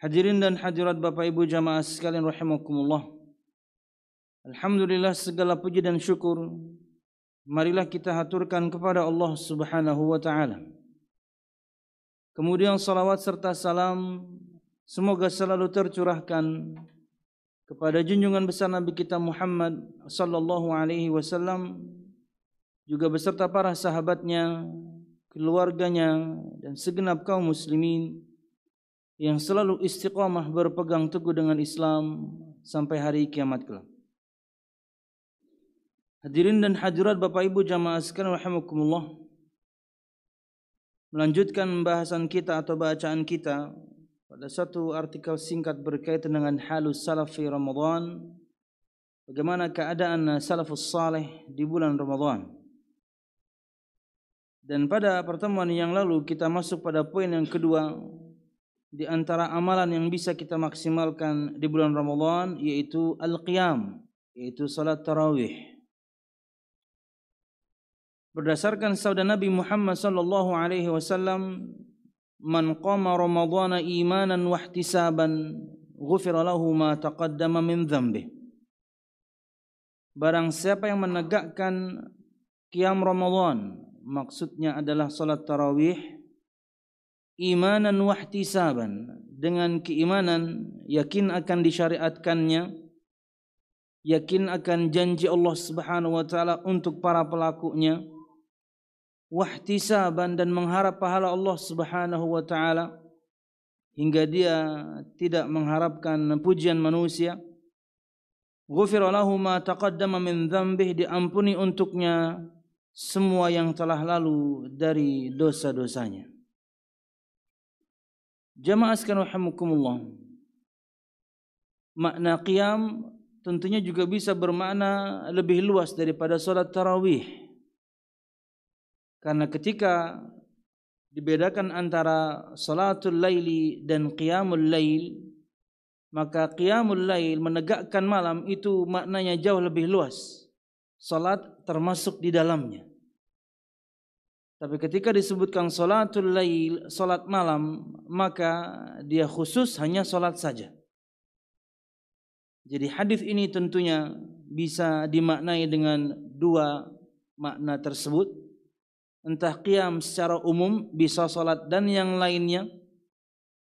Hadirin dan hadirat Bapak Ibu jamaah sekalian rahimakumullah. Alhamdulillah segala puji dan syukur marilah kita haturkan kepada Allah Subhanahu wa taala. Kemudian salawat serta salam semoga selalu tercurahkan kepada junjungan besar Nabi kita Muhammad sallallahu alaihi wasallam juga beserta para sahabatnya, keluarganya dan segenap kaum muslimin yang selalu istiqamah berpegang teguh dengan Islam sampai hari kiamat kelak. Hadirin dan hadirat Bapak Ibu jamaah sekalian rahimakumullah. Melanjutkan pembahasan kita atau bacaan kita pada satu artikel singkat berkaitan dengan halus salaf fi Ramadan. Bagaimana keadaan salafus saleh di bulan Ramadan. Dan pada pertemuan yang lalu kita masuk pada poin yang kedua di antara amalan yang bisa kita maksimalkan di bulan Ramadan yaitu al-qiyam, yaitu salat tarawih. Berdasarkan sabda Nabi Muhammad sallallahu alaihi wasallam, "Man qama Ramadhana imanan wa ihtisaban, ghufira lahu ma taqaddama min dhanbi." Barang siapa yang menegakkan qiyam Ramadan, maksudnya adalah salat tarawih imanan wahtisaban dengan keimanan yakin akan disyariatkannya yakin akan janji Allah Subhanahu wa taala untuk para pelakunya wahtisaban dan mengharap pahala Allah Subhanahu wa taala hingga dia tidak mengharapkan pujian manusia. Ghufira lahu ma taqaddama min dzambih diampuni untuknya semua yang telah lalu dari dosa-dosanya Jamaah sekalian rahimakumullah. Makna qiyam tentunya juga bisa bermakna lebih luas daripada salat tarawih. Karena ketika dibedakan antara salatul laili dan qiyamul lail, maka qiyamul lail menegakkan malam itu maknanya jauh lebih luas. Salat termasuk di dalamnya. Tapi ketika disebutkan salatul lail, salat malam, maka dia khusus hanya salat saja. Jadi hadis ini tentunya bisa dimaknai dengan dua makna tersebut. Entah qiyam secara umum bisa salat dan yang lainnya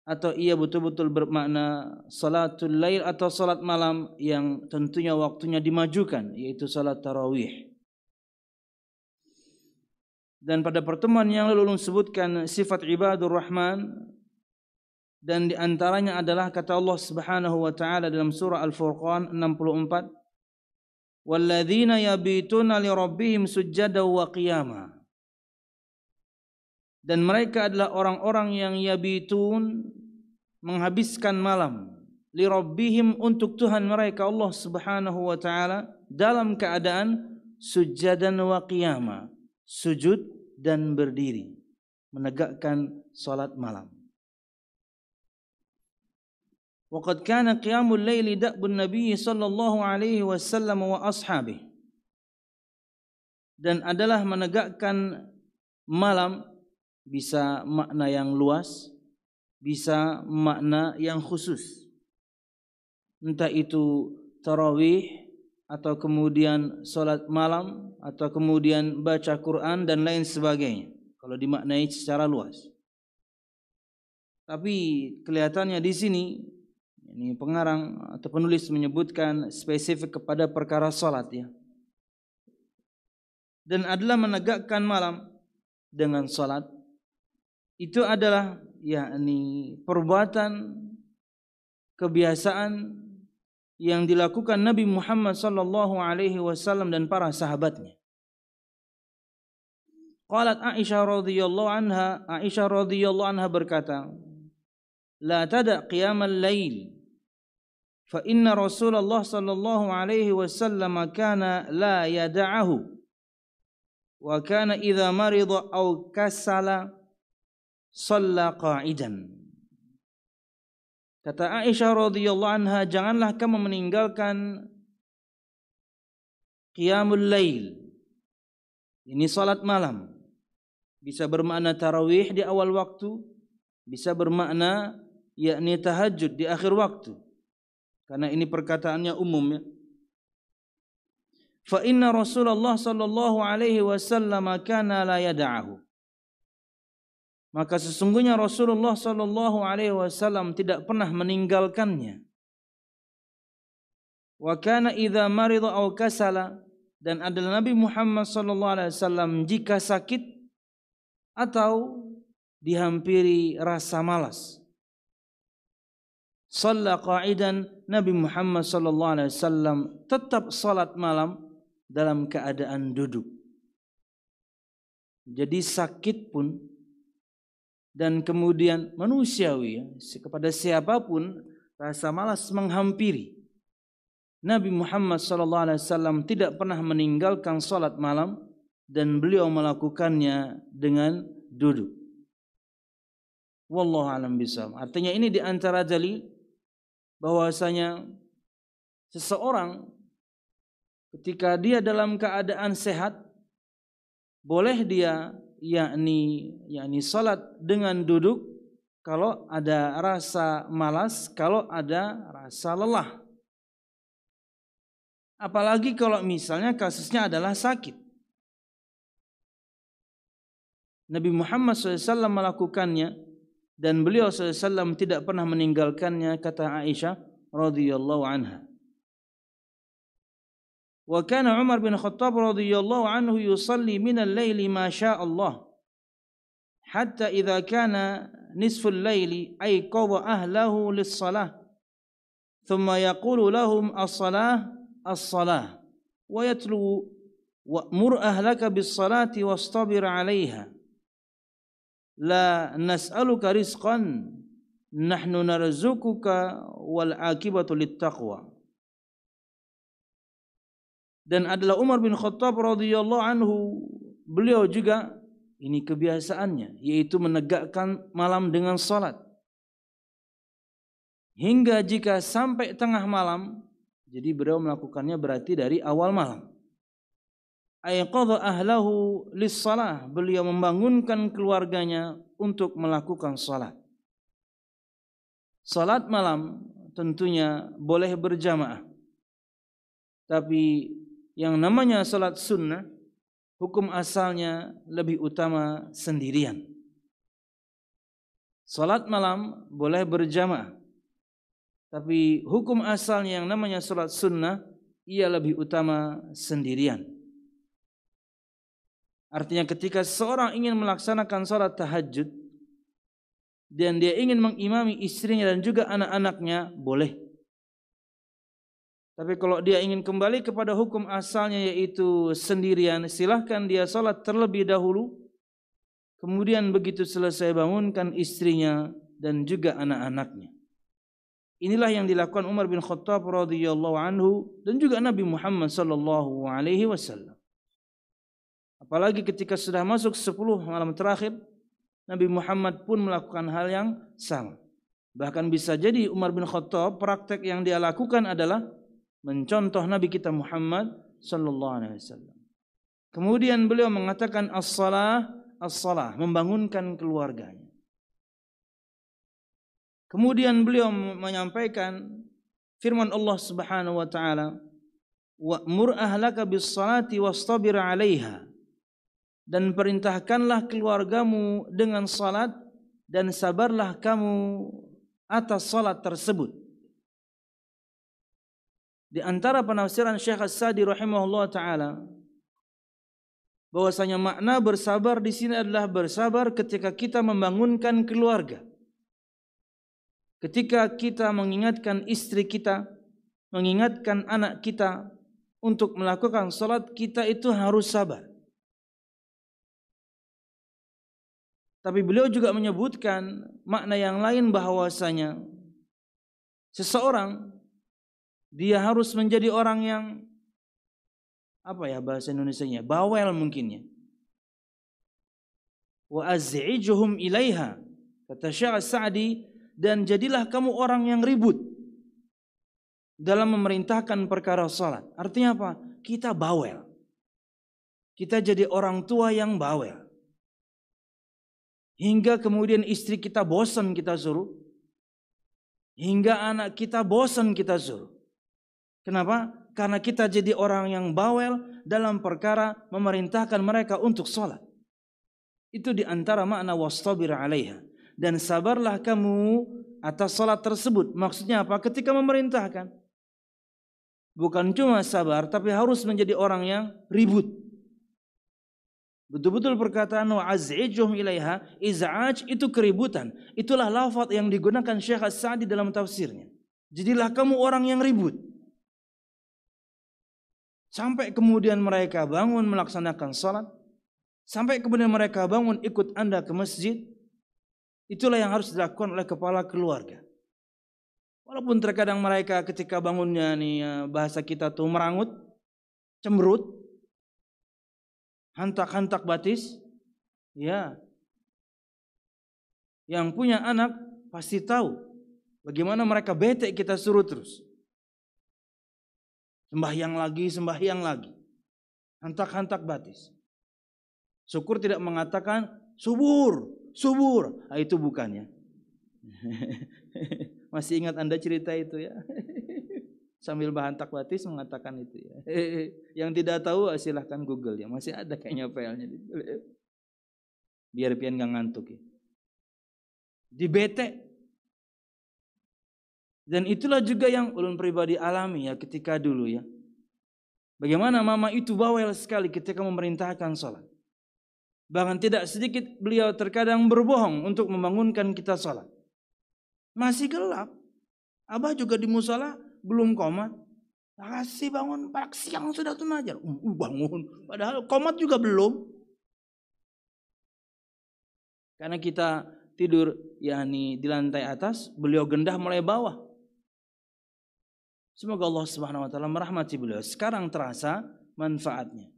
atau ia betul-betul bermakna salatul lail atau salat malam yang tentunya waktunya dimajukan yaitu salat tarawih. Dan pada pertemuan yang lalu sebutkan sifat ibadur rahman dan di antaranya adalah kata Allah Subhanahu wa taala dalam surah Al-Furqan 64 walladzina yabituna li rabbihim sujada wa qiyama. Dan mereka adalah orang-orang yang yabitun menghabiskan malam li rabbihim untuk Tuhan mereka Allah Subhanahu wa taala dalam keadaan sujadan wa qiyama sujud dan berdiri menegakkan salat malam. Waqad kana qiyamul laili da'bun Nabi sallallahu alaihi wasallam wa ashabi. Dan adalah menegakkan malam bisa makna yang luas, bisa makna yang khusus. Entah itu tarawih, atau kemudian solat malam atau kemudian baca Quran dan lain sebagainya kalau dimaknai secara luas tapi kelihatannya di sini ini pengarang atau penulis menyebutkan spesifik kepada perkara salat ya. Dan adalah menegakkan malam dengan salat. Itu adalah yakni perbuatan kebiasaan yang dilakukan Nabi Muhammad sallallahu alaihi wasallam dan para sahabatnya. Qalat Aisyah radhiyallahu anha, Aisyah radhiyallahu anha berkata, "La tada qiyamal lail فإن رسول الله صلى الله عليه وسلم كان لا يدعه وكان إذا مرض أو كسل صلى قاعدا Kata Aisyah radhiyallahu anha, janganlah kamu meninggalkan qiyamul lail. Ini salat malam. Bisa bermakna tarawih di awal waktu, bisa bermakna yakni tahajud di akhir waktu. Karena ini perkataannya umum ya. Fa inna Rasulullah sallallahu alaihi wasallam kana la yada'ahu. Maka sesungguhnya Rasulullah sallallahu alaihi wasallam tidak pernah meninggalkannya. Wa kana idza marida aw kasala dan adalah Nabi Muhammad sallallahu alaihi wasallam jika sakit atau dihampiri rasa malas Salla qa'idan Nabi Muhammad sallallahu alaihi wasallam tetap salat malam dalam keadaan duduk. Jadi sakit pun dan kemudian manusiawi ya, kepada siapa pun rasa malas menghampiri. Nabi Muhammad wasallam tidak pernah meninggalkan salat malam dan beliau melakukannya dengan duduk. Wallahu alam bisawab. Artinya ini di antara dalil bahwasanya seseorang ketika dia dalam keadaan sehat boleh dia yakni yakni salat dengan duduk kalau ada rasa malas, kalau ada rasa lelah. Apalagi kalau misalnya kasusnya adalah sakit. Nabi Muhammad SAW melakukannya dan beliau SAW tidak pernah meninggalkannya kata Aisyah radhiyallahu anha. Wa kana Umar bin Khattab radhiyallahu anhu yusalli min al-laili ma syaa Allah hatta idza kana nisfu al-laili ay qada ahlahu lis-salah thumma yaqulu lahum as-salah as-salah wa yatlu wa'mur ahlaka bis-salati wastabir 'alayha la nas'aluka rizqan nahnu narzukuka wal akibatu littaqwa dan adalah Umar bin Khattab radhiyallahu anhu. Beliau juga ini kebiasaannya yaitu menegakkan malam dengan salat. Hingga jika sampai tengah malam jadi beliau melakukannya berarti dari awal malam. Ayqadha ahlahu lis-salah beliau membangunkan keluarganya untuk melakukan salat. Salat malam tentunya boleh berjamaah. Tapi yang namanya salat sunnah hukum asalnya lebih utama sendirian salat malam boleh berjamaah tapi hukum asalnya yang namanya salat sunnah ia lebih utama sendirian Artinya ketika seorang ingin melaksanakan sholat tahajud dan dia ingin mengimami istrinya dan juga anak-anaknya, boleh. Tapi kalau dia ingin kembali kepada hukum asalnya yaitu sendirian, silahkan dia sholat terlebih dahulu. Kemudian begitu selesai bangunkan istrinya dan juga anak-anaknya. Inilah yang dilakukan Umar bin Khattab radhiyallahu anhu dan juga Nabi Muhammad sallallahu alaihi wasallam. Apalagi ketika sudah masuk 10 malam terakhir, Nabi Muhammad pun melakukan hal yang sama. Bahkan bisa jadi Umar bin Khattab praktek yang dia lakukan adalah mencontoh Nabi kita Muhammad sallallahu alaihi wasallam. Kemudian beliau mengatakan as-salah as-salah membangunkan keluarganya. Kemudian beliau menyampaikan firman Allah Subhanahu wa taala, "Wa'mur ahlaka bis-salati wastabir 'alaiha." dan perintahkanlah keluargamu dengan salat dan sabarlah kamu atas salat tersebut. Di antara penafsiran Syekh As-Sadi rahimahullah taala bahwasanya makna bersabar di sini adalah bersabar ketika kita membangunkan keluarga. Ketika kita mengingatkan istri kita, mengingatkan anak kita untuk melakukan salat, kita itu harus sabar. Tapi beliau juga menyebutkan makna yang lain bahwasanya seseorang dia harus menjadi orang yang apa ya bahasa Indonesianya bawel mungkinnya. Wa az'ijuhum ilaiha kata Syekh Sa'di dan jadilah kamu orang yang ribut dalam memerintahkan perkara salat. Artinya apa? Kita bawel. Kita jadi orang tua yang bawel. Hingga kemudian istri kita bosan kita suruh. Hingga anak kita bosan kita suruh. Kenapa? Karena kita jadi orang yang bawel dalam perkara memerintahkan mereka untuk sholat. Itu di antara makna wastabir alaiha. Dan sabarlah kamu atas sholat tersebut. Maksudnya apa? Ketika memerintahkan. Bukan cuma sabar, tapi harus menjadi orang yang ribut Betul-betul perkataan wa'az'ijhum ilaiha, iz'aj itu keributan. Itulah lafaz yang digunakan Syekh As-Sa'di dalam tafsirnya. Jadilah kamu orang yang ribut. Sampai kemudian mereka bangun melaksanakan salat. Sampai kemudian mereka bangun ikut anda ke masjid. Itulah yang harus dilakukan oleh kepala keluarga. Walaupun terkadang mereka ketika bangunnya nih ya, bahasa kita tuh merangut, cemberut, hantak-hantak batis? Ya. Yang punya anak pasti tahu bagaimana mereka bete kita suruh terus. Sembahyang lagi, sembahyang lagi. Hantak-hantak batis. Syukur tidak mengatakan subur, subur. Ah, itu bukannya. Masih ingat Anda cerita itu ya? sambil bahan takwatis mengatakan itu ya. Yang tidak tahu silahkan Google ya, masih ada kayaknya filenya. Biar pian nggak ngantuk ya. Di bete. Dan itulah juga yang ulun pribadi alami ya ketika dulu ya. Bagaimana mama itu bawel sekali ketika memerintahkan sholat. Bahkan tidak sedikit beliau terkadang berbohong untuk membangunkan kita sholat. Masih gelap. Abah juga di musola belum komat. Kasih bangun parak siang sudah tuh najar. Uh, uh, bangun. Padahal komat juga belum. Karena kita tidur yakni di lantai atas, beliau gendah mulai bawah. Semoga Allah Subhanahu wa taala merahmati beliau. Sekarang terasa manfaatnya.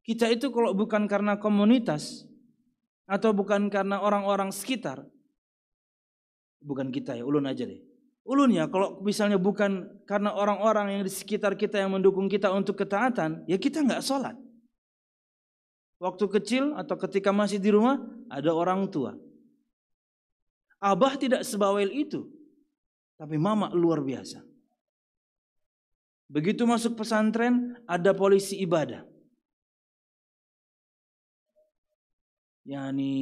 Kita itu kalau bukan karena komunitas atau bukan karena orang-orang sekitar, bukan kita ya, ulun aja deh. Ulun ya, kalau misalnya bukan karena orang-orang yang di sekitar kita yang mendukung kita untuk ketaatan, ya kita nggak sholat. Waktu kecil atau ketika masih di rumah, ada orang tua. Abah tidak sebawel itu, tapi mama luar biasa. Begitu masuk pesantren, ada polisi ibadah. Yani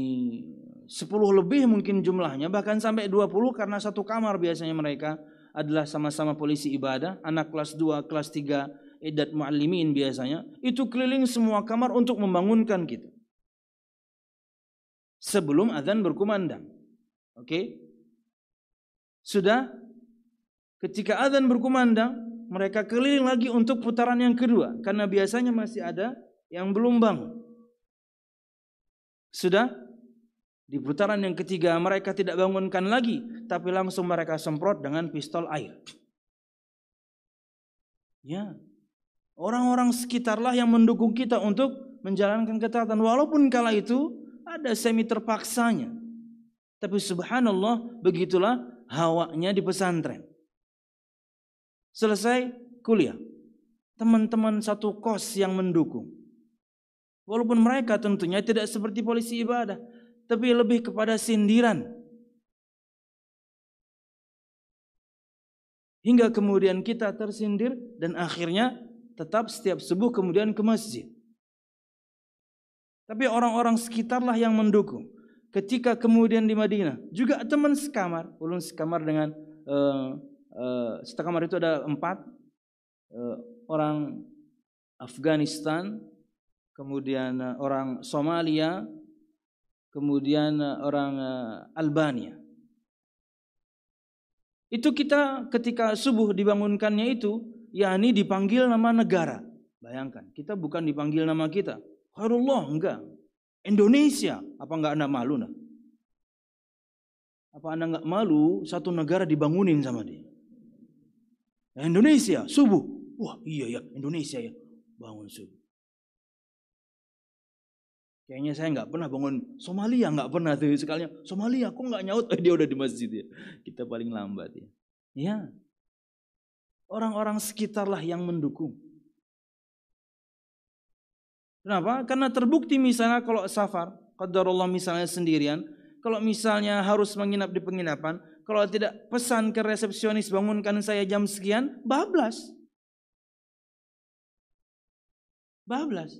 10 lebih mungkin jumlahnya bahkan sampai 20 karena satu kamar biasanya mereka adalah sama-sama polisi ibadah, anak kelas 2, kelas 3, idat muallimin biasanya, itu keliling semua kamar untuk membangunkan kita. Sebelum azan berkumandang. Oke. Sudah ketika azan berkumandang, mereka keliling lagi untuk putaran yang kedua karena biasanya masih ada yang belum bangun. Sudah di putaran yang ketiga mereka tidak bangunkan lagi, tapi langsung mereka semprot dengan pistol air. Ya, orang-orang sekitarlah yang mendukung kita untuk menjalankan ketaatan, walaupun kala itu ada semi terpaksanya. Tapi subhanallah begitulah hawanya di pesantren. Selesai kuliah. Teman-teman satu kos yang mendukung. Walaupun mereka tentunya tidak seperti polisi ibadah. Tapi lebih kepada sindiran. Hingga kemudian kita tersindir dan akhirnya tetap setiap subuh kemudian ke masjid. Tapi orang-orang sekitarlah yang mendukung. Ketika kemudian di Madinah, juga teman sekamar, ulun sekamar dengan uh, uh, sekamar itu ada empat uh, orang Afghanistan, kemudian uh, orang Somalia, kemudian orang Albania. Itu kita ketika subuh dibangunkannya itu, yakni dipanggil nama negara. Bayangkan, kita bukan dipanggil nama kita. Khairullah enggak. Indonesia, apa enggak anda malu nah? Apa anda enggak malu satu negara dibangunin sama dia? Indonesia, subuh. Wah iya ya, Indonesia ya. Bangun subuh. Kayaknya saya nggak pernah bangun Somalia, nggak pernah tuh sekalinya. Somalia, kok nggak nyaut? Eh, dia udah di masjid ya. Kita paling lambat ya. Ya. Orang-orang sekitarlah yang mendukung. Kenapa? Karena terbukti misalnya kalau safar, qadarullah misalnya sendirian, kalau misalnya harus menginap di penginapan, kalau tidak pesan ke resepsionis bangunkan saya jam sekian, bablas. Bablas.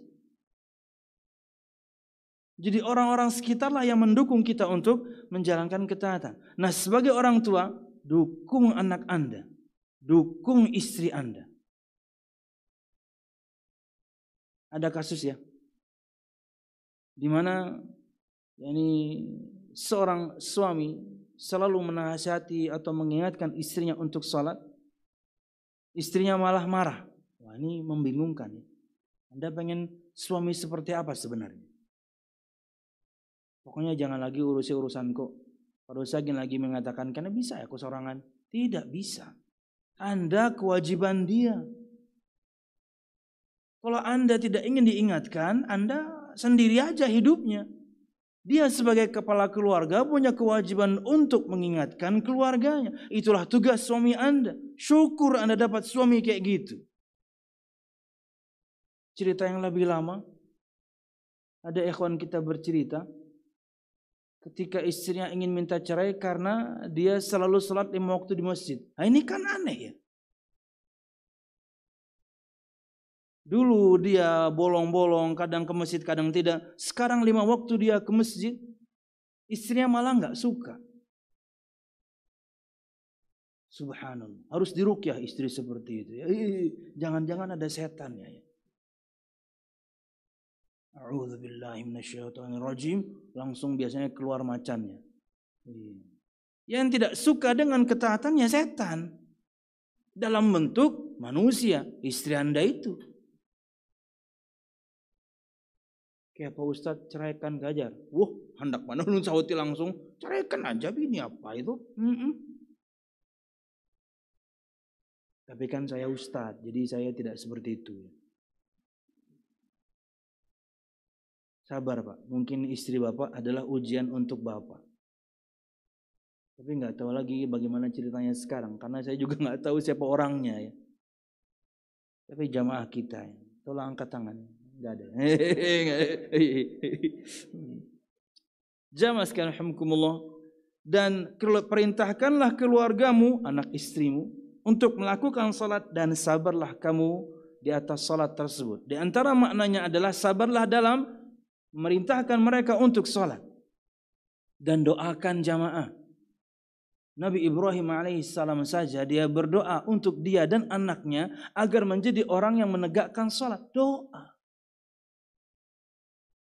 Jadi orang-orang sekitarlah yang mendukung kita untuk menjalankan ketaatan. Nah sebagai orang tua, dukung anak anda. Dukung istri anda. ada kasus ya di mana yani seorang suami selalu menasihati atau mengingatkan istrinya untuk sholat istrinya malah marah. Wah ini membingungkan ya. Anda pengen suami seperti apa sebenarnya? Pokoknya jangan lagi urusi urusanku. Pada saya lagi mengatakan karena bisa ya aku tidak bisa. Anda kewajiban dia. Kalau Anda tidak ingin diingatkan, Anda sendiri aja hidupnya. Dia sebagai kepala keluarga punya kewajiban untuk mengingatkan keluarganya. Itulah tugas suami Anda. Syukur Anda dapat suami kayak gitu. Cerita yang lebih lama, ada ikhwan kita bercerita, ketika istrinya ingin minta cerai karena dia selalu sholat lima waktu di masjid. Nah, ini kan aneh ya. Dulu dia bolong-bolong, kadang ke masjid, kadang tidak. Sekarang lima waktu dia ke masjid, istrinya malah nggak suka. Subhanallah. Harus dirukyah istri seperti itu. Jangan-jangan ada setan ya. rajim Langsung biasanya keluar macannya. Yang tidak suka dengan ketaatannya setan. Dalam bentuk manusia. Istri anda itu. Kayak Pak Ustadz ceraikan gajar. Wah, hendak mana ulun sawati langsung. Ceraikan aja ini apa itu? Mm -mm. Tapi kan saya Ustadz, jadi saya tidak seperti itu. Sabar Pak, mungkin istri Bapak adalah ujian untuk Bapak. Tapi nggak tahu lagi bagaimana ceritanya sekarang, karena saya juga nggak tahu siapa orangnya ya. Tapi jamaah kita ya, tolong angkat tangan. Enggak ada. Jamaah sekalian alhamdulillah dan perintahkanlah keluargamu, anak istrimu untuk melakukan salat dan sabarlah kamu di atas salat tersebut. Di antara maknanya adalah sabarlah dalam merintahkan mereka untuk salat dan doakan jamaah. Nabi Ibrahim alaihissalam saja dia berdoa untuk dia dan anaknya agar menjadi orang yang menegakkan salat. Doa.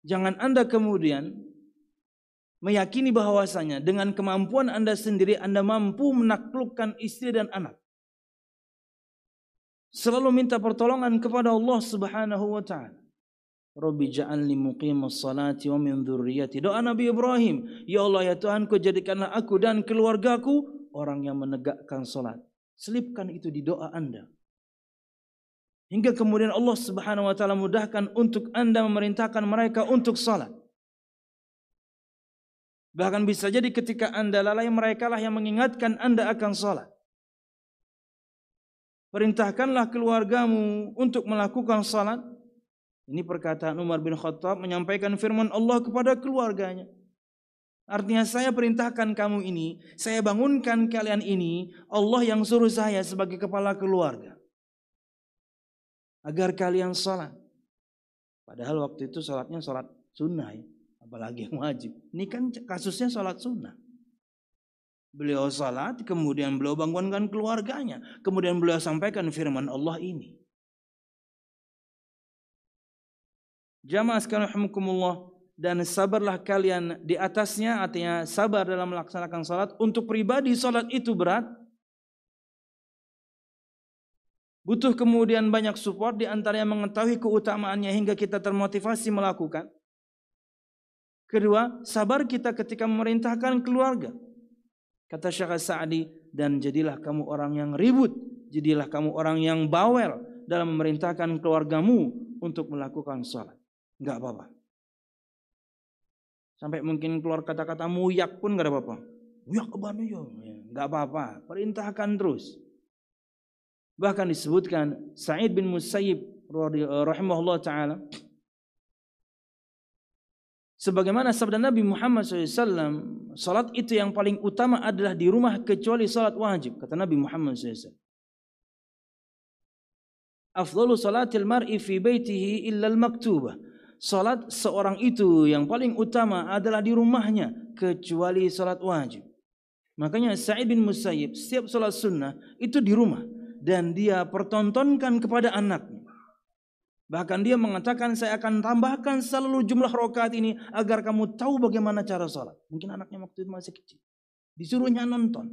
Jangan Anda kemudian meyakini bahwasanya dengan kemampuan Anda sendiri Anda mampu menaklukkan istri dan anak. Selalu minta pertolongan kepada Allah Subhanahu wa taala. Rabbi ja'alni muqimas salati wa min dzurriyyati. Doa Nabi Ibrahim, ya Allah ya Tuhanku jadikanlah aku dan keluargaku orang yang menegakkan salat. Selipkan itu di doa Anda. Hingga kemudian Allah Subhanahu wa taala mudahkan untuk Anda memerintahkan mereka untuk salat. Bahkan bisa jadi ketika Anda lalai mereka lah yang mengingatkan Anda akan salat. Perintahkanlah keluargamu untuk melakukan salat. Ini perkataan Umar bin Khattab menyampaikan firman Allah kepada keluarganya. Artinya saya perintahkan kamu ini, saya bangunkan kalian ini, Allah yang suruh saya sebagai kepala keluarga. Agar kalian salat. Padahal waktu itu salatnya salat sunnah ya apalagi yang wajib. Ini kan kasusnya sholat sunnah. Beliau sholat, kemudian beliau bangunkan keluarganya. Kemudian beliau sampaikan firman Allah ini. Jamaah sekalian rahmukumullah dan sabarlah kalian di atasnya artinya sabar dalam melaksanakan salat untuk pribadi salat itu berat butuh kemudian banyak support di antaranya mengetahui keutamaannya hingga kita termotivasi melakukan Kedua, sabar kita ketika memerintahkan keluarga. Kata Syekh Sa'di, dan jadilah kamu orang yang ribut, jadilah kamu orang yang bawel dalam memerintahkan keluargamu untuk melakukan sholat. Enggak apa-apa. Sampai mungkin keluar kata-kata muyak pun enggak ada apa-apa. Muyak kebanu ya. Enggak apa-apa. Perintahkan terus. Bahkan disebutkan Sa'id bin Musayyib rahimahullah ta'ala Sebagaimana sabda Nabi Muhammad SAW, salat itu yang paling utama adalah di rumah kecuali salat wajib. Kata Nabi Muhammad SAW. Afdalu salatil mar'i fi baitihi illa al-maktubah. Salat seorang itu yang paling utama adalah di rumahnya kecuali salat wajib. Makanya Sa'id bin Musayyib setiap salat sunnah itu di rumah dan dia pertontonkan kepada anaknya. Bahkan dia mengatakan saya akan tambahkan selalu jumlah rokaat ini agar kamu tahu bagaimana cara sholat. Mungkin anaknya waktu itu masih kecil. Disuruhnya nonton.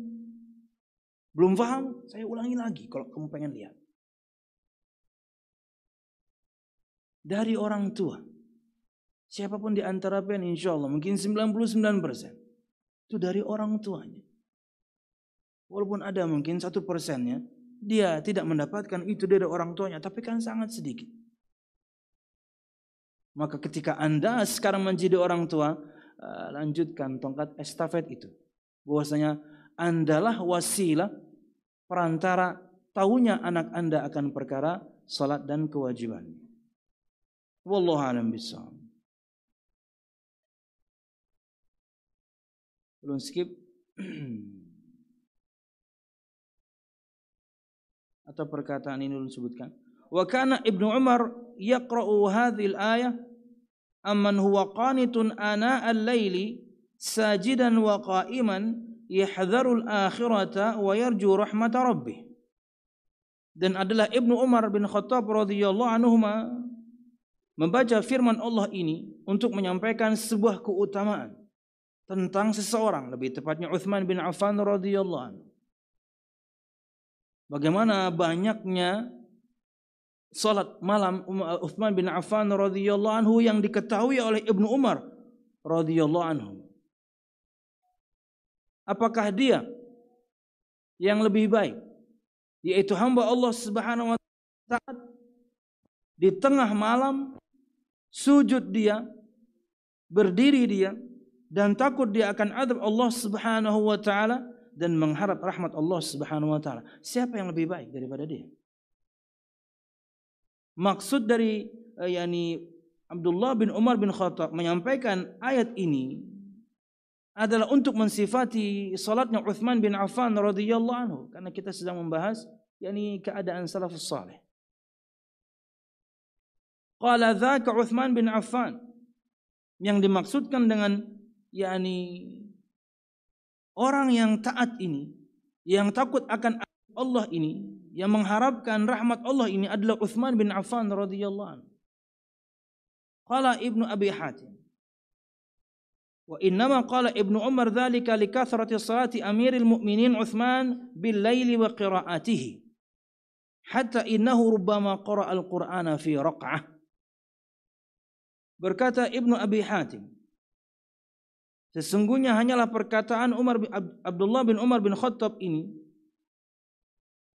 Belum paham? Saya ulangi lagi kalau kamu pengen lihat. Dari orang tua. Siapa pun di antara pen insya Allah mungkin 99% itu dari orang tuanya. Walaupun ada mungkin satu persennya dia tidak mendapatkan itu dari orang tuanya, tapi kan sangat sedikit. Maka ketika Anda sekarang menjadi orang tua, eh, lanjutkan tongkat estafet itu. Bahwasanya Andalah wasilah perantara tahunya anak Anda akan perkara salat dan kewajiban. Wallahu a'lam bishawab. Belum skip. Atau perkataan ini dulu sebutkan. Wa kana Ibnu Umar yaqra'u hadhil ayah amman huwa qanitun ana al-laili sajidan wa qa'iman yahdharul akhirata wa yarju rahmata rabbih. Dan adalah Ibnu Umar bin Khattab radhiyallahu anhu membaca firman Allah ini untuk menyampaikan sebuah keutamaan tentang seseorang lebih tepatnya Uthman bin Affan radhiyallahu anhu. Bagaimana banyaknya salat malam Uthman bin Affan radhiyallahu anhu yang diketahui oleh Ibnu Umar radhiyallahu anhu. Apakah dia yang lebih baik yaitu hamba Allah Subhanahu wa taala di tengah malam sujud dia berdiri dia dan takut dia akan adab Allah Subhanahu wa taala dan mengharap rahmat Allah Subhanahu wa taala. Siapa yang lebih baik daripada dia? Maksud dari uh, yakni Abdullah bin Umar bin Khattab menyampaikan ayat ini adalah untuk mensifati salatnya Uthman bin Affan radhiyallahu anhu karena kita sedang membahas yakni keadaan salafus saleh. Qala dzaka Uthman bin Affan yang dimaksudkan dengan yakni orang yang taat ini yang takut akan Allah ini yang mengharapkan rahmat Allah ini adalah Uthman bin Affan radhiyallahu anhu. Qala Ibnu Abi Hatim Wa innama qala Ibnu Umar dzalika li salati Amiril Mu'minin Utsman bil laili wa qiraatihi. Hatta innahu rubbama qara al-Qur'ana fi raq'ah. Berkata Ibnu Abi Hatim, sesungguhnya hanyalah perkataan Umar bin Abdullah bin Umar bin Khattab ini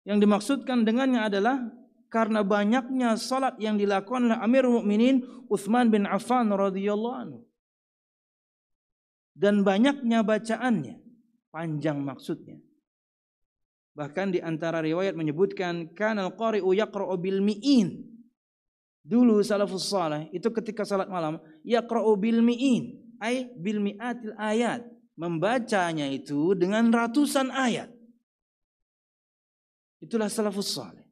yang dimaksudkan dengannya adalah karena banyaknya salat yang dilakukan oleh Amir Mukminin Utsman bin Affan radhiyallahu anhu. Dan banyaknya bacaannya, panjang maksudnya. Bahkan di antara riwayat menyebutkan kana al-qari'u yaqra'u bil mi'in. Dulu salafus saleh itu ketika salat malam yaqra'u bil mi'in, ay bil mi'atil ayat. Membacanya itu dengan ratusan ayat. Itulah salafus saleh.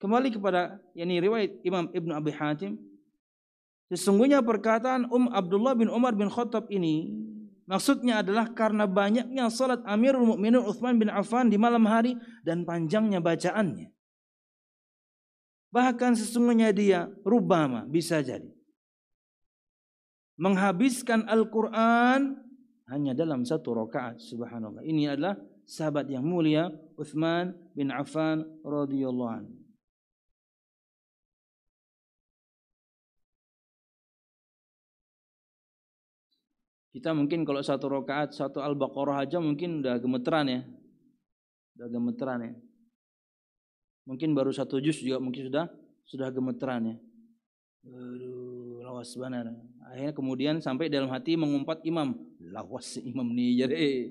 Kembali kepada yakni riwayat Imam Ibn Abi Hatim. Sesungguhnya perkataan Um Abdullah bin Umar bin Khattab ini maksudnya adalah karena banyaknya salat Amirul Mukminin Utsman bin Affan di malam hari dan panjangnya bacaannya. Bahkan sesungguhnya dia rubama bisa jadi menghabiskan Al-Qur'an hanya dalam satu rakaat subhanallah. Ini adalah sahabat yang mulia Utsman bin Affan radhiyallahu anhu. Kita mungkin kalau satu rakaat satu al-baqarah aja mungkin udah gemeteran ya, udah gemeteran ya. Mungkin baru satu juz juga mungkin sudah sudah gemeteran ya. Aduh, lawas benar. Akhirnya kemudian sampai dalam hati mengumpat imam, lawas imam nih jadi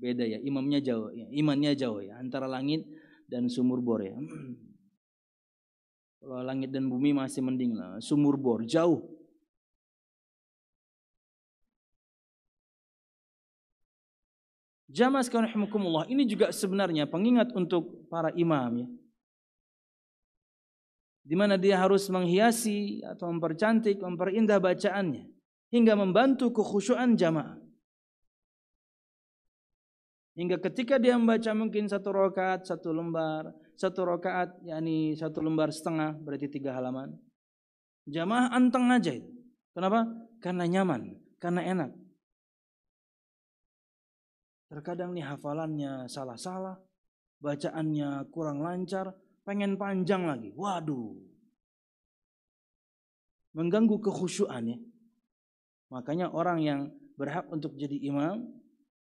beda ya, imamnya jauh, ya. imannya jauh ya antara langit dan sumur bor ya. Kalau langit dan bumi masih mending lah, sumur bor jauh. Jamaah sekalian ini juga sebenarnya pengingat untuk para imam ya. Di mana dia harus menghiasi atau mempercantik, memperindah bacaannya hingga membantu kekhusyuan jamaah. Hingga ketika dia membaca mungkin satu rakaat, satu lembar, satu rakaat yakni satu lembar setengah berarti tiga halaman. Jamaah anteng aja itu. Kenapa? Karena nyaman, karena enak. Terkadang nih hafalannya salah-salah, bacaannya kurang lancar, pengen panjang lagi. Waduh. Mengganggu kekhusyuan ya. Makanya orang yang berhak untuk jadi imam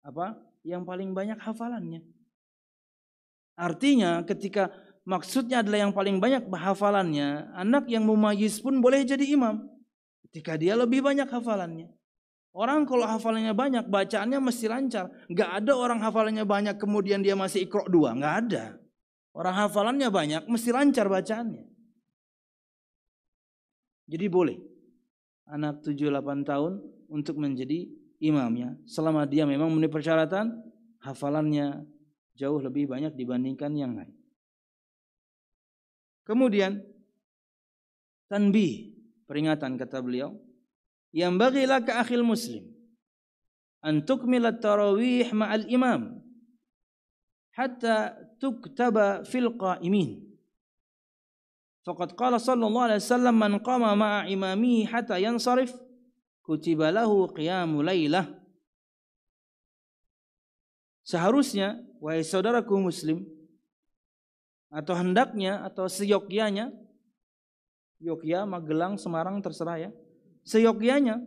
apa? Yang paling banyak hafalannya. Artinya ketika maksudnya adalah yang paling banyak hafalannya, anak yang mumayyiz pun boleh jadi imam. Ketika dia lebih banyak hafalannya. Orang kalau hafalannya banyak, bacaannya mesti lancar. Gak ada orang hafalannya banyak kemudian dia masih ikro dua. Gak ada. Orang hafalannya banyak, mesti lancar bacaannya. Jadi boleh. Anak 7-8 tahun untuk menjadi imamnya. Selama dia memang memenuhi persyaratan, hafalannya jauh lebih banyak dibandingkan yang lain. Kemudian, tanbih, peringatan kata beliau, yang bagi laka akhil muslim an tukmila tarawih ma'al imam hatta tuktaba fil qa'imin. Faqad qala sallallahu alaihi wasallam man qama ma'a imamihi hatta yansarif kutiba lahu qiyamul lailah seharusnya wahai saudaraku muslim atau hendaknya atau seyogyanya Yogya, Magelang, Semarang terserah ya. Seyogyanya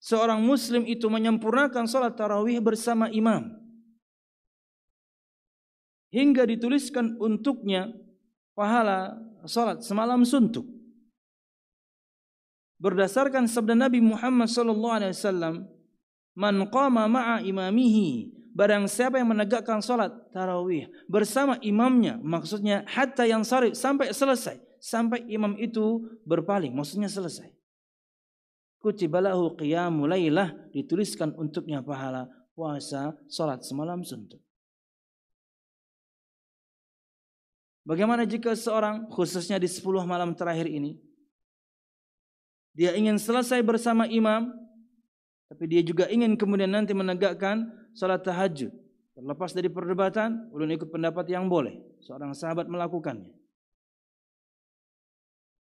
seorang muslim itu menyempurnakan salat tarawih bersama imam hingga dituliskan untuknya pahala salat semalam suntuk berdasarkan sabda Nabi Muhammad sallallahu alaihi wasallam man qama ma'a imamihi barang siapa yang menegakkan salat tarawih bersama imamnya maksudnya hatta yang sarif sampai selesai sampai imam itu berpaling maksudnya selesai kutibalahu qiyamul lailah dituliskan untuknya pahala puasa salat semalam suntuk. Bagaimana jika seorang khususnya di 10 malam terakhir ini dia ingin selesai bersama imam tapi dia juga ingin kemudian nanti menegakkan salat tahajud. Terlepas dari perdebatan, ulun ikut pendapat yang boleh. Seorang sahabat melakukannya.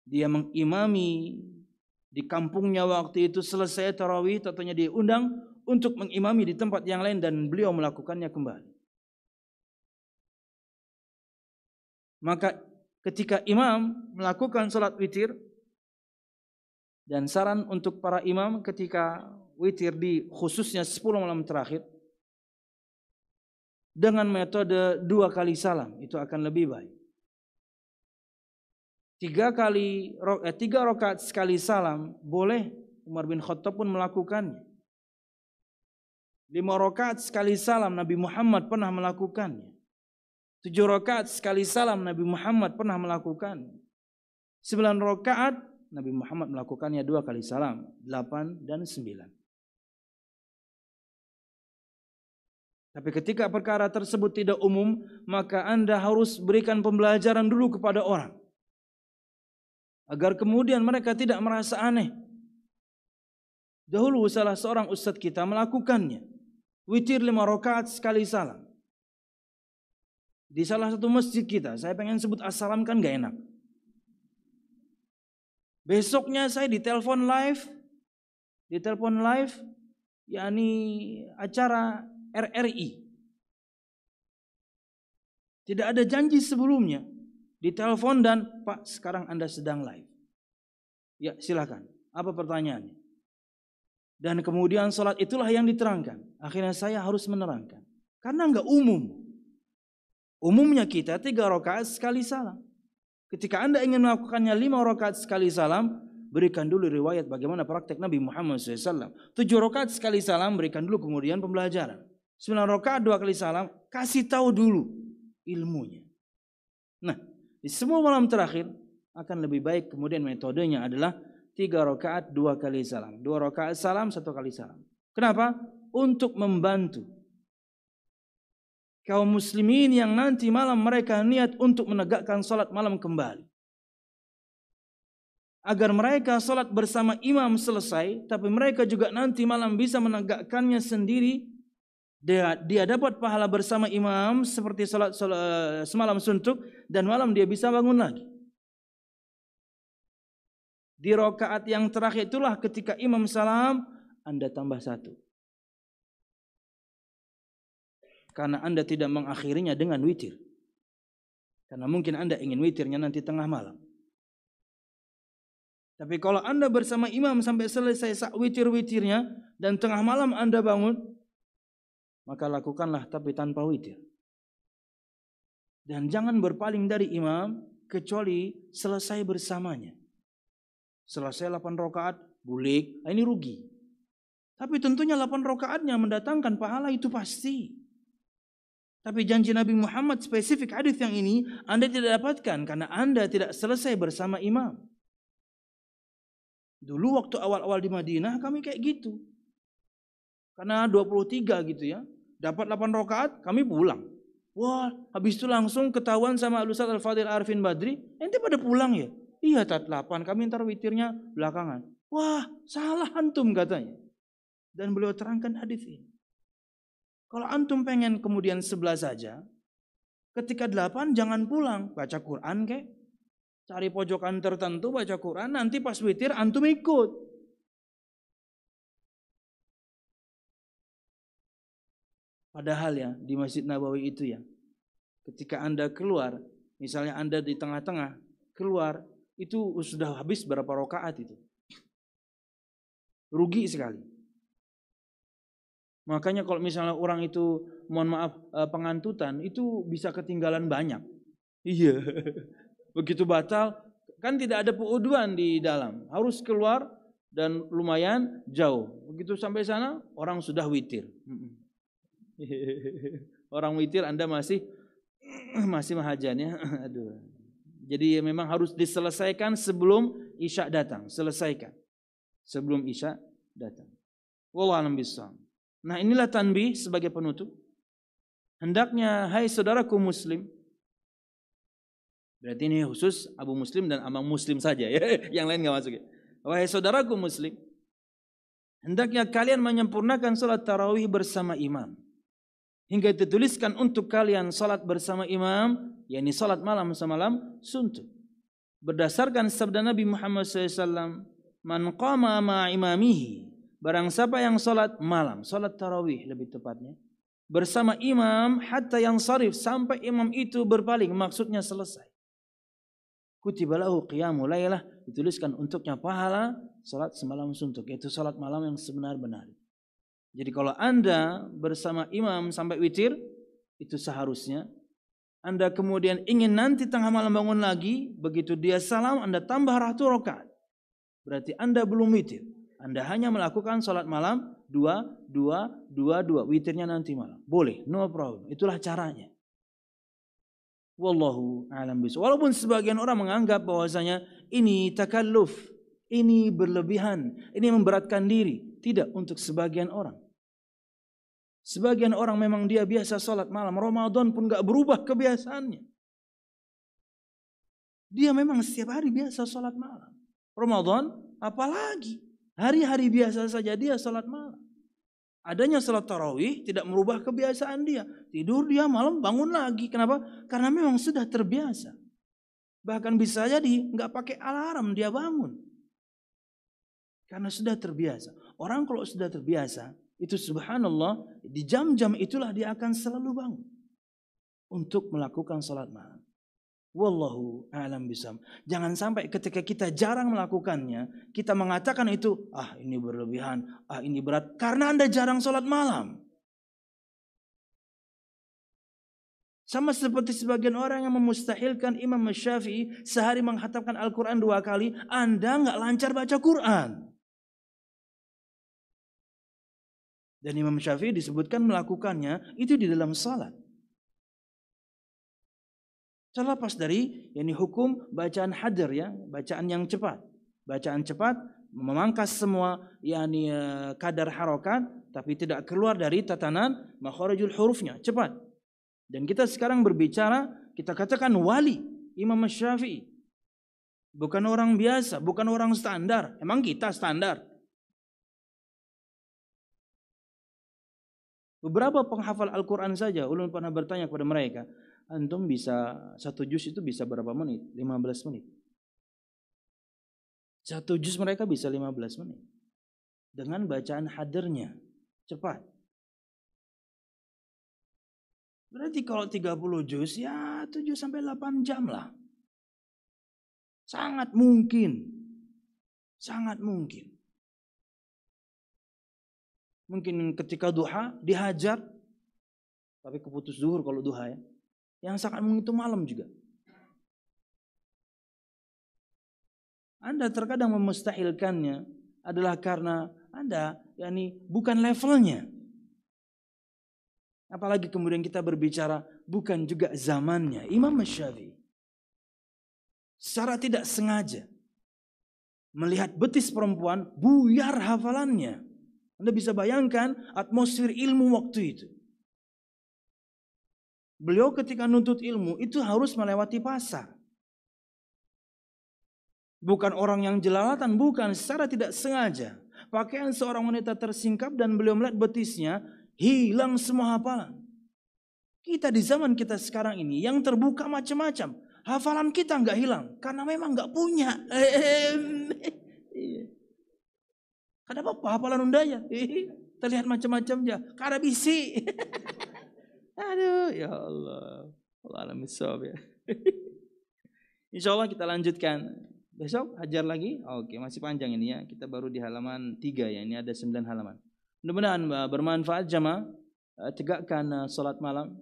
Dia mengimami Di kampungnya waktu itu selesai tarawih, tentunya diundang untuk mengimami di tempat yang lain dan beliau melakukannya kembali. Maka ketika imam melakukan sholat witir dan saran untuk para imam ketika witir di khususnya 10 malam terakhir dengan metode dua kali salam itu akan lebih baik tiga kali eh, tiga rakaat sekali salam boleh Umar bin Khattab pun melakukannya. Lima rakaat sekali salam Nabi Muhammad pernah melakukannya. Tujuh rakaat sekali salam Nabi Muhammad pernah melakukannya. Sembilan rakaat Nabi Muhammad melakukannya dua kali salam. Delapan dan sembilan. Tapi ketika perkara tersebut tidak umum, maka Anda harus berikan pembelajaran dulu kepada orang agar kemudian mereka tidak merasa aneh. Dahulu salah seorang ustadz kita melakukannya. Witir lima rakaat sekali salam. Di salah satu masjid kita, saya pengen sebut assalam kan gak enak. Besoknya saya ditelepon live, ditelepon live, yakni acara RRI. Tidak ada janji sebelumnya. Ditelepon dan Pak sekarang Anda sedang live. Ya silakan. Apa pertanyaannya? Dan kemudian sholat itulah yang diterangkan. Akhirnya saya harus menerangkan. Karena enggak umum. Umumnya kita tiga rakaat sekali salam. Ketika anda ingin melakukannya lima rakaat sekali salam, berikan dulu riwayat bagaimana praktek Nabi Muhammad SAW. Tujuh rakaat sekali salam, berikan dulu kemudian pembelajaran. Sembilan rakaat dua kali salam, kasih tahu dulu ilmunya. Nah, di semua malam terakhir akan lebih baik kemudian metodenya adalah tiga rakaat dua kali salam. Dua rakaat salam satu kali salam. Kenapa? Untuk membantu kaum muslimin yang nanti malam mereka niat untuk menegakkan salat malam kembali. Agar mereka salat bersama imam selesai, tapi mereka juga nanti malam bisa menegakkannya sendiri dia, dia dapat pahala bersama imam seperti salat, salat semalam suntuk dan malam dia bisa bangun lagi. Di rokaat yang terakhir itulah ketika imam salam Anda tambah satu. Karena Anda tidak mengakhirinya dengan witir. Karena mungkin Anda ingin witirnya nanti tengah malam. Tapi kalau Anda bersama imam sampai selesai witir-witirnya dan tengah malam Anda bangun, maka lakukanlah tapi tanpa witir. Dan jangan berpaling dari imam kecuali selesai bersamanya. Selesai 8 rakaat, bulik, nah ini rugi. Tapi tentunya 8 rakaatnya mendatangkan pahala itu pasti. Tapi janji Nabi Muhammad spesifik hadis yang ini Anda tidak dapatkan karena Anda tidak selesai bersama imam. Dulu waktu awal-awal di Madinah kami kayak gitu. Karena 23 gitu ya dapat 8 rakaat, kami pulang. Wah, habis itu langsung ketahuan sama Ustaz Al-Fadil Arifin Badri, ente pada pulang ya? Iya, tat 8, kami ntar witirnya belakangan. Wah, salah antum katanya. Dan beliau terangkan hadis ini. Kalau antum pengen kemudian sebelah saja, ketika 8 jangan pulang, baca Quran kek. Cari pojokan tertentu baca Quran, nanti pas witir antum ikut. Padahal ya di Masjid Nabawi itu ya, ketika Anda keluar, misalnya Anda di tengah-tengah keluar, itu sudah habis berapa rakaat itu. Rugi sekali. Makanya kalau misalnya orang itu mohon maaf eh, pengantutan itu bisa ketinggalan banyak. Iya. Begitu batal kan tidak ada puuduan di dalam. Harus keluar dan lumayan jauh. Begitu sampai sana orang sudah witir. Orang witir Anda masih masih mahajan ya. Aduh. Jadi memang harus diselesaikan sebelum Isya datang, selesaikan. Sebelum Isya datang. Wallahu a'lam Nah, inilah tanbih sebagai penutup. Hendaknya hai saudaraku muslim Berarti ini khusus Abu Muslim dan Amang Muslim saja ya. Yang lain nggak masuk ya. Wahai saudaraku muslim, hendaknya kalian menyempurnakan salat tarawih bersama imam hingga dituliskan untuk kalian salat bersama imam, yakni salat malam semalam suntuk. Berdasarkan sabda Nabi Muhammad SAW, man qama ma imamihi barang siapa yang salat malam, salat tarawih lebih tepatnya bersama imam hatta yang sarif sampai imam itu berpaling maksudnya selesai. Kutibalahu qiyamu laylah dituliskan untuknya pahala salat semalam suntuk yaitu salat malam yang sebenar-benar. Jadi kalau Anda bersama imam sampai witir itu seharusnya anda kemudian ingin nanti tengah malam bangun lagi, begitu dia salam Anda tambah ratu rokat. Berarti Anda belum witir. Anda hanya melakukan sholat malam dua, dua, dua, dua. Witirnya nanti malam. Boleh, no problem. Itulah caranya. Wallahu alam bis. Walaupun sebagian orang menganggap bahwasanya ini takalluf, ini berlebihan, ini memberatkan diri. Tidak untuk sebagian orang. Sebagian orang memang dia biasa sholat malam. Ramadan pun gak berubah kebiasaannya. Dia memang setiap hari biasa sholat malam. Ramadan apalagi. Hari-hari biasa saja dia sholat malam. Adanya sholat tarawih tidak merubah kebiasaan dia. Tidur dia malam bangun lagi. Kenapa? Karena memang sudah terbiasa. Bahkan bisa jadi nggak pakai alarm dia bangun. Karena sudah terbiasa. Orang kalau sudah terbiasa, itu subhanallah di jam-jam itulah dia akan selalu bangun untuk melakukan salat malam. Wallahu a'lam bisam. Jangan sampai ketika kita jarang melakukannya, kita mengatakan itu, ah ini berlebihan, ah ini berat, karena Anda jarang salat malam. Sama seperti sebagian orang yang memustahilkan Imam Syafi'i sehari menghatamkan Al-Quran dua kali, Anda nggak lancar baca Quran. Dan Imam Syafi'i disebutkan melakukannya itu di dalam salat. Terlepas dari yakni hukum bacaan hadir ya, bacaan yang cepat. Bacaan cepat memangkas semua yakni uh, kadar harokat tapi tidak keluar dari tatanan makharijul hurufnya, cepat. Dan kita sekarang berbicara, kita katakan wali Imam Syafi'i. Bukan orang biasa, bukan orang standar. Emang kita standar. Beberapa penghafal Al-Quran saja, ulun pernah bertanya kepada mereka, antum bisa satu juz itu bisa berapa menit? 15 menit. Satu juz mereka bisa 15 menit. Dengan bacaan hadirnya. Cepat. Berarti kalau 30 juz ya 7 sampai 8 jam lah. Sangat mungkin. Sangat mungkin. Mungkin ketika duha dihajar, tapi keputus zuhur kalau duha ya. Yang sangat itu malam juga. Anda terkadang memustahilkannya adalah karena Anda yakni bukan levelnya. Apalagi kemudian kita berbicara bukan juga zamannya. Imam Syafi'i secara tidak sengaja melihat betis perempuan buyar hafalannya. Anda bisa bayangkan atmosfer ilmu waktu itu. Beliau ketika nuntut ilmu itu harus melewati pasar. Bukan orang yang jelalatan, bukan secara tidak sengaja. Pakaian seorang wanita tersingkap dan beliau melihat betisnya, hilang semua hafalan. Kita di zaman kita sekarang ini yang terbuka macam-macam. Hafalan kita nggak hilang karena memang nggak punya. Iya. Kenapa apa hafalan undanya? terlihat macam-macam ya. Karena bisi. Aduh, ya Allah. Allah alam ya. Insya Allah kita lanjutkan. Besok hajar lagi. Oke, masih panjang ini ya. Kita baru di halaman 3 ya. Ini ada 9 halaman. Mudah-mudahan bermanfaat jamaah. Uh, tegakkan uh, salat malam.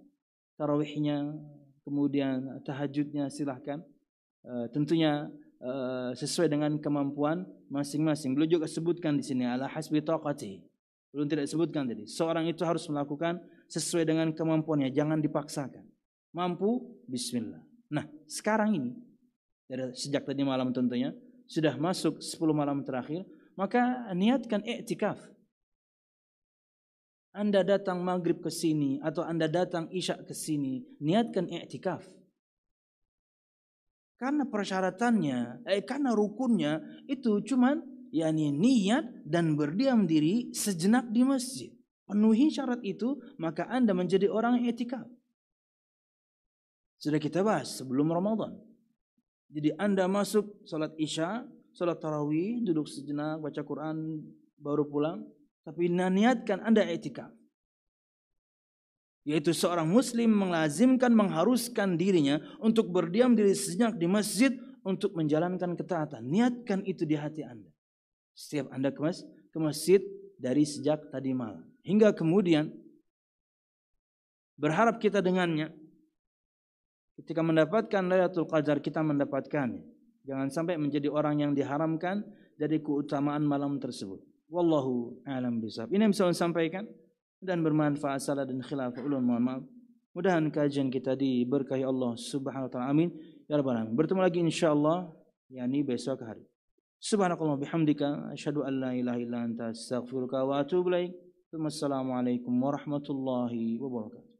Tarawihnya. Kemudian tahajudnya silahkan. Tentunya Eh, sesuai dengan kemampuan masing-masing. Beliau juga sebutkan di sini ala hasbi taqati. Belum tidak sebutkan tadi. Seorang itu harus melakukan sesuai dengan kemampuannya, jangan dipaksakan. Mampu, bismillah. Nah, sekarang ini dari sejak tadi malam tentunya sudah masuk 10 malam terakhir, maka niatkan i'tikaf. Anda datang maghrib ke sini atau Anda datang isya ke sini, niatkan i'tikaf. Karena persyaratannya, eh, karena rukunnya itu cuman yakni niat dan berdiam diri sejenak di masjid. Penuhi syarat itu, maka Anda menjadi orang yang etikaf. Sudah kita bahas sebelum Ramadan. Jadi Anda masuk salat Isya, sholat tarawih, duduk sejenak, baca Quran, baru pulang. Tapi niatkan Anda etikaf. Yaitu seorang muslim melazimkan, mengharuskan dirinya untuk berdiam diri sejenak di masjid untuk menjalankan ketaatan. Niatkan itu di hati Anda. Setiap Anda ke, ke masjid dari sejak tadi malam. Hingga kemudian berharap kita dengannya. Ketika mendapatkan Lailatul Qadar kita mendapatkannya. Jangan sampai menjadi orang yang diharamkan dari keutamaan malam tersebut. Wallahu a'lam bishawab. Ini yang bisa saya sampaikan dan bermanfaat salah dan khilaf ulun mohon maaf. Mudahan kajian kita diberkahi Allah Subhanahu wa taala. Amin. Ya rabbal alamin. Bertemu lagi insyaallah yakni besok hari. Subhanakallah bihamdika asyhadu an la ilaha illa anta astaghfiruka wa atubu ثم السلام عليكم ورحمة الله وبركاته.